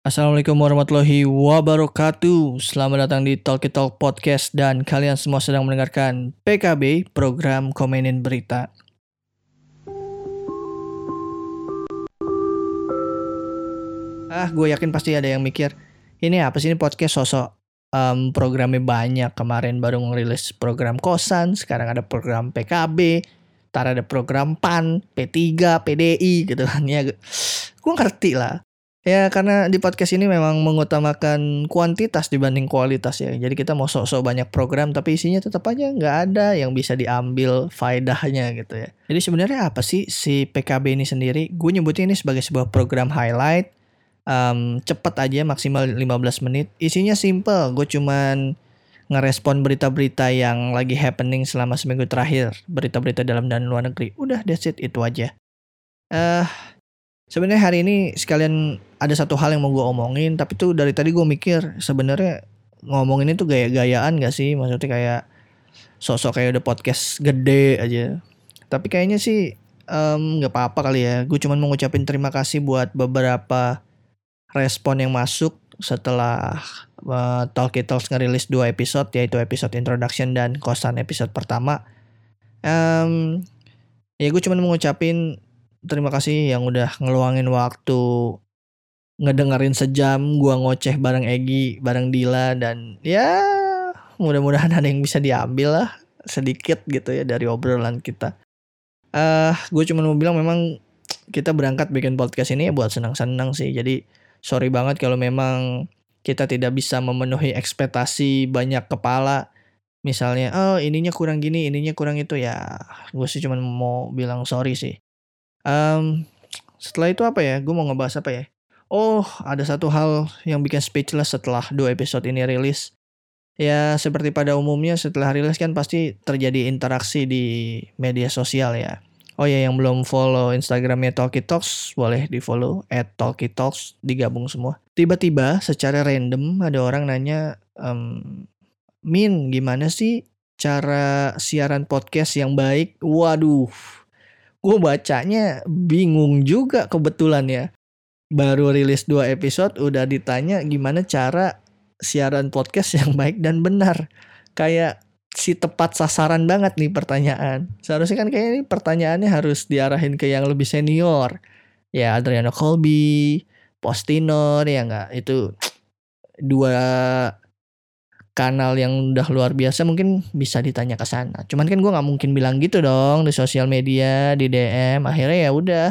Assalamualaikum warahmatullahi wabarakatuh. Selamat datang di Talkie Talk Podcast Dan kalian semua sedang mendengarkan PKB Program Komenin Berita. Ah gue yakin pasti ada yang mikir Ini apa sih ini podcast sosok Em, Programnya banyak. Kemarin baru ngerilis program kosan Sekarang ada program PKB Ntar ada program PAN P3, PDI gitu kan Ya gue ngerti lah Ya karena di podcast ini memang mengutamakan kuantitas dibanding kualitas ya. Jadi kita mau sok-sok banyak program tapi isinya tetap aja nggak ada yang bisa diambil faedahnya gitu ya. Jadi sebenarnya apa sih si PKB ini sendiri? Gue nyebutnya ini sebagai sebuah program highlight. Em, cepet aja maksimal 15 menit. Isinya simple. Gue cuman ngerespon berita-berita yang lagi happening selama seminggu terakhir. Berita-berita dalam dan luar negeri. Udah that's it. Itu aja. Eh Sebenarnya hari ini sekalian ada satu hal yang mau gue omongin, tapi tuh dari tadi gue mikir sebenarnya ngomongin itu gaya-gayaan gak sih? Maksudnya kayak sosok kayak udah podcast gede aja. Tapi kayaknya sih nggak apa-apa kali ya. Gue cuma mau ngucapin terima kasih buat beberapa respon yang masuk setelah uh, Talkie Talks ngerilis dua episode yaitu episode introduction dan kosan episode pertama. Em, ya gue cuma mau ngucapin terima kasih yang udah ngeluangin waktu ngedengerin sejam gua ngoceh bareng Egi, bareng Dila dan ya mudah-mudahan ada yang bisa diambil lah sedikit gitu ya dari obrolan kita. Eh, gue cuma mau bilang memang kita berangkat bikin podcast ini ya buat senang-senang sih. Jadi sorry banget kalau memang kita tidak bisa memenuhi ekspektasi banyak kepala. Misalnya, oh ininya kurang gini, ininya kurang itu ya. Gue sih cuma mau bilang sorry sih. Em, setelah itu apa ya? Gue mau ngebahas apa ya? Oh, ada satu hal yang bikin speechless setelah dua episode ini rilis. Ya, seperti pada umumnya setelah rilis kan pasti terjadi interaksi di media sosial ya. Oh ya, yang belum follow Instagramnya Talkie Talks, boleh di follow at digabung semua. Tiba-tiba secara random ada orang nanya, em, Min, gimana sih cara siaran podcast yang baik? Waduh, gue bacanya bingung juga kebetulan ya. Baru rilis dua episode udah ditanya gimana cara siaran podcast yang baik dan benar. Kayak si tepat sasaran banget nih pertanyaan. Seharusnya kan kayaknya ini pertanyaannya harus diarahin ke yang lebih senior. Ya Adriano Colby, Postinor ya enggak itu dua kanal yang udah luar biasa mungkin bisa ditanya ke sana. Cuman kan gue nggak mungkin bilang gitu dong di sosial media, di DM. Akhirnya ya udah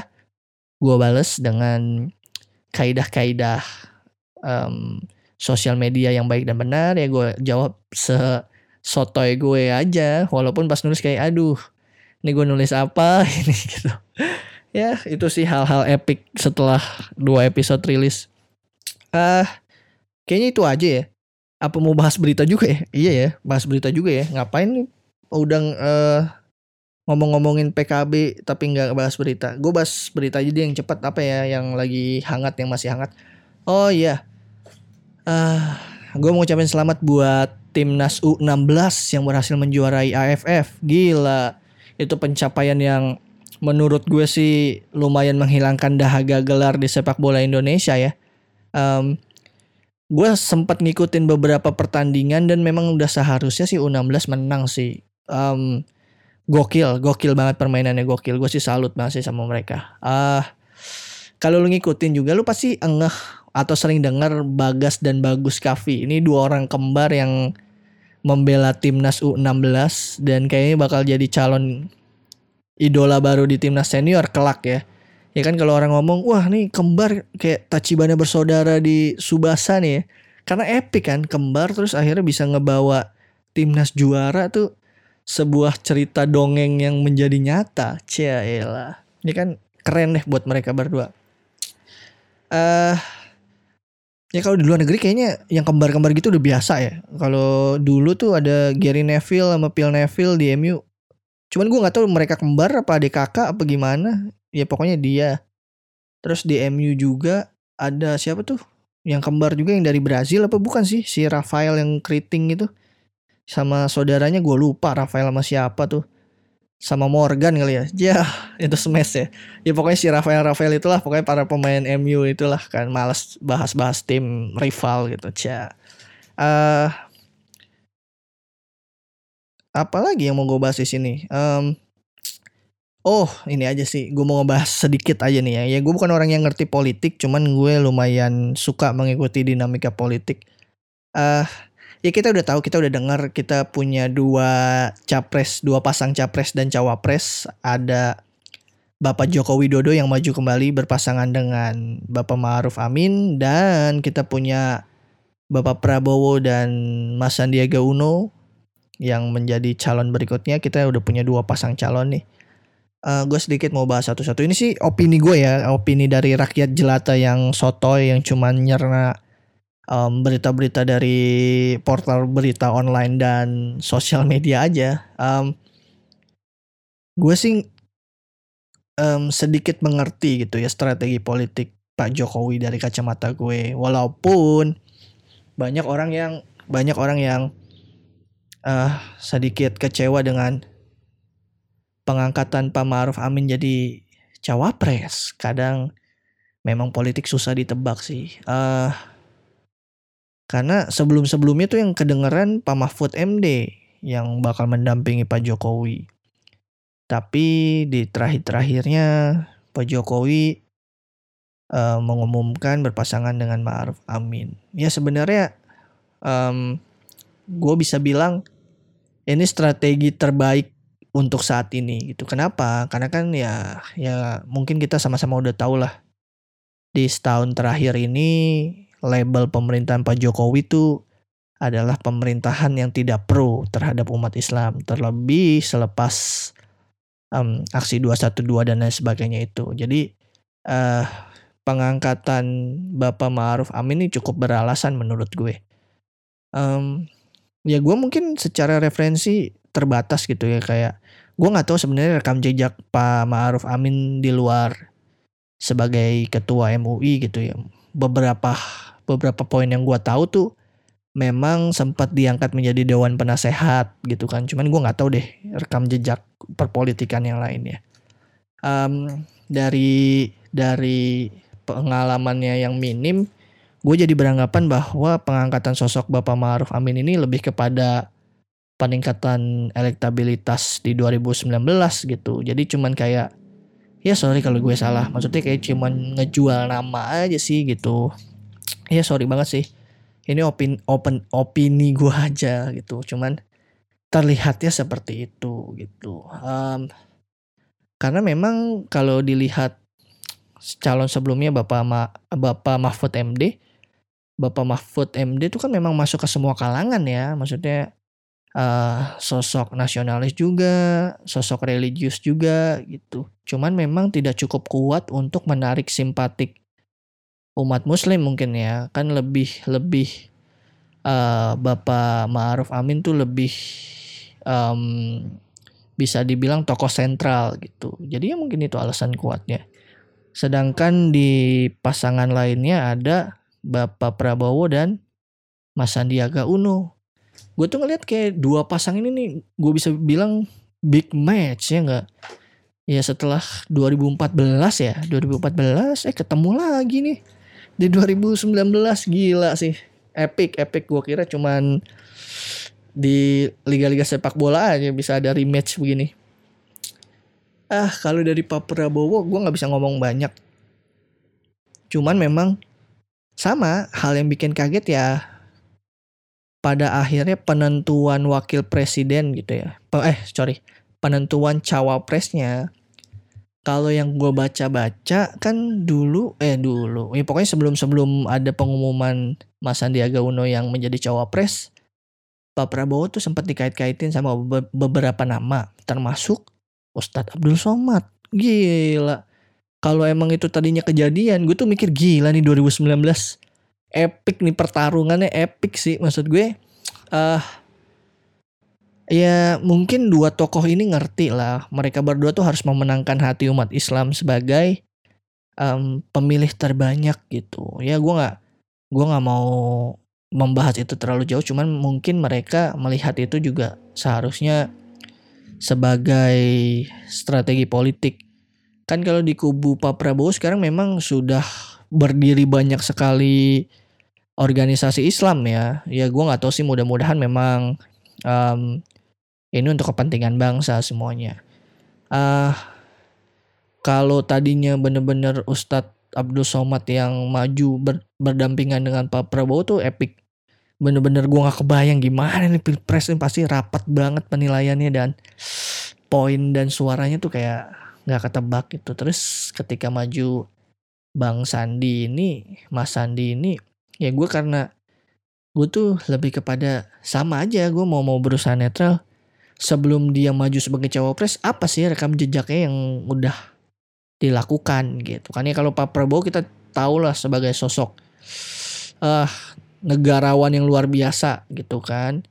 gue bales dengan kaidah-kaidah em, sosial media yang baik dan benar ya gue jawab se sotoy gue aja walaupun pas nulis kayak aduh ini gue nulis apa ini gitu ya itu sih hal-hal epic setelah dua episode rilis ah kayaknya itu aja ya apa mau bahas berita juga ya? Iya ya, bahas berita juga ya. Ngapain udah eh, ngomong-ngomongin PKB tapi nggak bahas berita. Gue bahas berita aja deh yang cepat apa ya, yang lagi hangat, yang masih hangat. Oh iya, ah gue mau ucapin selamat buat timnas U16 yang berhasil menjuarai AFF. Gila, itu pencapaian yang menurut gue sih lumayan menghilangkan dahaga gelar di sepak bola Indonesia ya. Em, gue sempat ngikutin beberapa pertandingan dan memang udah seharusnya sih U16 menang sih. Em, gokil, gokil banget permainannya gokil. Gue sih salut banget sih sama mereka. Ah, kalau lu ngikutin juga lu pasti engeh atau sering dengar Bagas dan Bagus Kavi. Ini dua orang kembar yang membela timnas U16 dan kayaknya bakal jadi calon idola baru di timnas senior kelak ya. Ya kan kalau orang ngomong, wah nih kembar kayak Tachibana bersaudara di Subasa nih ya. Karena epic kan, kembar terus akhirnya bisa ngebawa timnas juara tuh sebuah cerita dongeng yang menjadi nyata. Cialah. Ini kan keren deh buat mereka berdua. Eh ya kalau di luar negeri kayaknya yang kembar-kembar gitu udah biasa ya. Kalau dulu tuh ada Gary Neville sama Phil Neville di MU. Cuman gue nggak tahu mereka kembar apa adik kakak apa gimana. Ya pokoknya dia. Terus di MU juga ada siapa tuh? Yang kembar juga yang dari Brazil apa bukan sih? Si Rafael yang keriting itu. Sama saudaranya gue lupa Rafael sama siapa tuh. Sama Morgan kali ya. Ya, itu smash ya. Ya pokoknya si Rafael Rafael itulah pokoknya para pemain MU itulah kan malas bahas-bahas tim rival gitu. Cia. Uh, apalagi yang mau gue bahas di sini? Um, oh, ini aja sih. Gue mau ngebahas sedikit aja nih ya. Ya gue bukan orang yang ngerti politik, cuman gue lumayan suka mengikuti dinamika politik. uh, ya kita udah tahu, kita udah dengar kita punya dua capres, dua pasang capres dan cawapres. Ada Bapak Joko Widodo yang maju kembali berpasangan dengan Bapak Ma'ruf Amin dan kita punya Bapak Prabowo dan Mas Sandiaga Uno yang menjadi calon berikutnya. Kita udah punya dua pasang calon nih. Uh, gue sedikit mau bahas satu-satu. Ini sih opini gue ya, opini dari rakyat jelata yang sotoy yang cuman nyerna um, berita-berita dari portal berita online dan sosial media aja. Um, gue sih um, sedikit mengerti gitu ya strategi politik Pak Jokowi dari kacamata gue. Walaupun banyak orang yang banyak orang yang uh, sedikit kecewa dengan pengangkatan Pak Maruf Amin jadi cawapres. Kadang memang politik susah ditebak sih. Uh, karena sebelum-sebelumnya tuh yang kedengeran Pak Mahfud MD yang bakal mendampingi Pak Jokowi. Tapi di terakhir-terakhirnya Pak Jokowi uh, mengumumkan berpasangan dengan Ma'ruf Amin. Ya sebenarnya um, gue bisa bilang ini strategi terbaik untuk saat ini gitu. Kenapa? Karena kan ya ya mungkin kita sama-sama udah tahu lah di setahun terakhir ini label pemerintahan Pak Jokowi itu adalah pemerintahan yang tidak pro terhadap umat Islam terlebih selepas um, aksi 212 dan lain sebagainya itu. Jadi uh, pengangkatan Bapak Ma'ruf Amin ini cukup beralasan menurut gue. Um, ya gue mungkin secara referensi terbatas gitu ya kayak gue nggak tahu sebenarnya rekam jejak Pak Ma'ruf Amin di luar sebagai ketua MUI gitu ya beberapa beberapa poin yang gue tahu tuh memang sempat diangkat menjadi dewan penasehat gitu kan. Cuman gue nggak tahu deh rekam jejak perpolitikan yang lainnya. Um, dari dari pengalamannya yang minim gue jadi beranggapan bahwa pengangkatan sosok Bapak Ma'ruf Amin ini lebih kepada peningkatan elektabilitas di 2019 gitu. Jadi cuman kayak ya sorry kalau gue salah. Maksudnya kayak cuman ngejual nama aja sih gitu. Ya sorry banget sih. Ini opin open opini gue aja gitu. Cuman terlihatnya seperti itu gitu. Um, karena memang kalau dilihat calon sebelumnya bapak Ma, bapak Mahfud MD bapak Mahfud MD itu kan memang masuk ke semua kalangan ya. Maksudnya uh, sosok nasionalis juga, sosok religius juga gitu. Cuman memang tidak cukup kuat untuk menarik simpatik umat muslim mungkin ya. Kan lebih lebih uh, Bapak Ma'ruf Amin tuh lebih um, bisa dibilang tokoh sentral gitu. Jadi ya mungkin itu alasan kuatnya. Sedangkan di pasangan lainnya ada Bapak Prabowo dan Mas Sandiaga Uno gue tuh ngeliat kayak dua pasang ini nih gue bisa bilang big match ya nggak? Ya setelah 2014 ya 2014 eh ketemu lagi nih. Di 2019 gila sih. Epic epic. Gue kira cuman di liga-liga sepak bola aja bisa ada rematch begini. Ah kalau dari Pak Prabowo gue nggak bisa ngomong banyak. Cuman memang sama hal yang bikin kaget ya pada akhirnya penentuan wakil presiden gitu ya. Eh sorry, penentuan cawapresnya. Kalau yang gue baca-baca kan dulu, eh dulu, ya pokoknya sebelum-sebelum ada pengumuman Mas Sandiaga Uno yang menjadi cawapres, Pak Prabowo tuh sempat dikait-kaitin sama beberapa nama, termasuk Ustadz Abdul Somad. Gila. Kalau emang itu tadinya kejadian, gue tuh mikir gila nih 2019 epic nih pertarungannya epic sih maksud gue. Uh, ya mungkin dua tokoh ini ngerti lah. Mereka berdua tuh harus memenangkan hati umat Islam sebagai um, pemilih terbanyak gitu. Ya gue nggak gue nggak mau membahas itu terlalu jauh cuman mungkin mereka melihat itu juga seharusnya sebagai strategi politik. Kan kalau di kubu Pak Prabowo sekarang memang sudah berdiri banyak sekali organisasi Islam ya. Ya gue nggak tahu sih mudah-mudahan memang um, ini untuk kepentingan bangsa semuanya. Uh, kalau tadinya bener-bener Ustadz Abdul Somad yang maju ber, berdampingan dengan Pak Prabowo tuh epic. Bener-bener gue gak kebayang gimana nih pilpres ini pasti rapat banget penilaiannya dan poin dan suaranya tuh kayak gak ketebak gitu. Terus ketika maju Bang Sandi ini, Mas Sandi ini, ya gue karena gue tuh lebih kepada sama aja gue mau mau berusaha netral. Sebelum dia maju sebagai cawapres apa sih rekam jejaknya yang udah dilakukan gitu kan? Ya kalau Pak Prabowo kita tahu lah sebagai sosok uh, negarawan yang luar biasa gitu kan?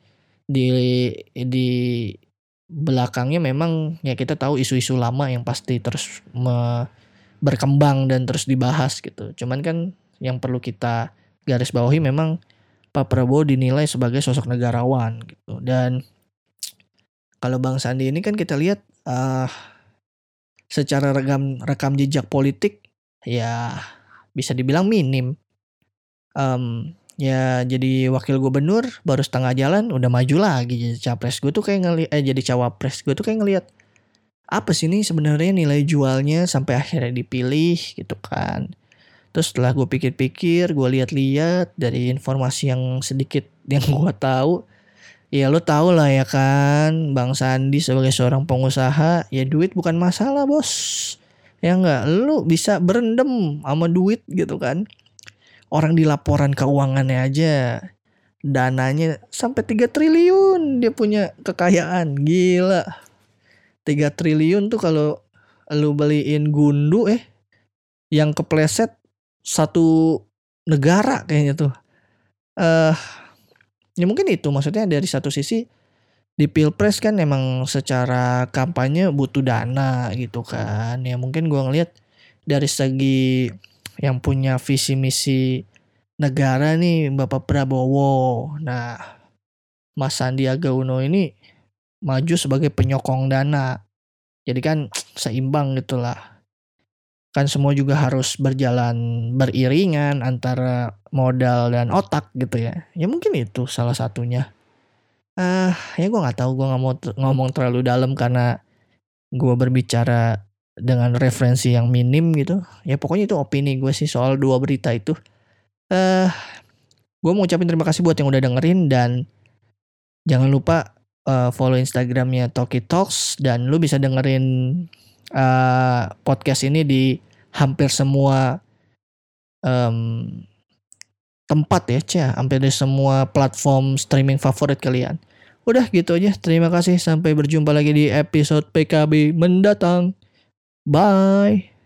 Di di belakangnya memang ya kita tahu isu-isu lama yang pasti terus me, berkembang dan terus dibahas gitu. Cuman kan yang perlu kita garis bawahi memang Pak Prabowo dinilai sebagai sosok negarawan gitu. Dan kalau Bang Sandi ini kan kita lihat uh, secara rekam rekam jejak politik ya bisa dibilang minim. Um, ya jadi wakil gubernur baru setengah jalan udah maju lagi. Jadi capres gue tuh kayak ngeliat eh jadi cawapres gue tuh kayak ngeliat apa sih ini sebenarnya nilai jualnya sampai akhirnya dipilih? gitu kan terus setelah gue pikir-pikir gue lihat-lihat dari informasi yang sedikit yang gue tahu Ya lo tau lah ya kan Bang Sandi sebagai seorang pengusaha Ya duit bukan masalah bos. Ya enggak Lu bisa berendam sama duit gitu kan. Orang di laporan keuangannya aja Dananya sampai 3 triliun Dia punya kekayaan. Gila. 3 triliun tuh kalau Lu beliin gundu eh Yang kepleset Satu negara kayaknya tuh. Eh ya mungkin itu maksudnya dari satu sisi di pilpres kan emang secara kampanye butuh dana gitu kan. Ya mungkin gue ngeliat dari segi yang punya visi misi negara nih Bapak Prabowo. Nah Mas Sandiaga Uno ini maju sebagai penyokong dana. Jadi kan seimbang gitulah kan semua juga harus berjalan beriringan antara modal dan otak gitu ya. Ya mungkin itu salah satunya. Ah uh, ya gue nggak tahu gue nggak mau ngomong terlalu dalam karena gue berbicara dengan referensi yang minim gitu. Ya pokoknya itu opini gue sih soal dua berita itu. Eh uh, gue mau ucapin terima kasih buat yang udah dengerin dan jangan lupa uh, follow instagramnya Toki Talks dan lu bisa dengerin uh, podcast ini di hampir semua um, tempat ya, Cia, hampir di semua platform streaming favorit kalian. Udah gitu aja. Terima kasih sampai berjumpa lagi di episode PKB mendatang. Bye.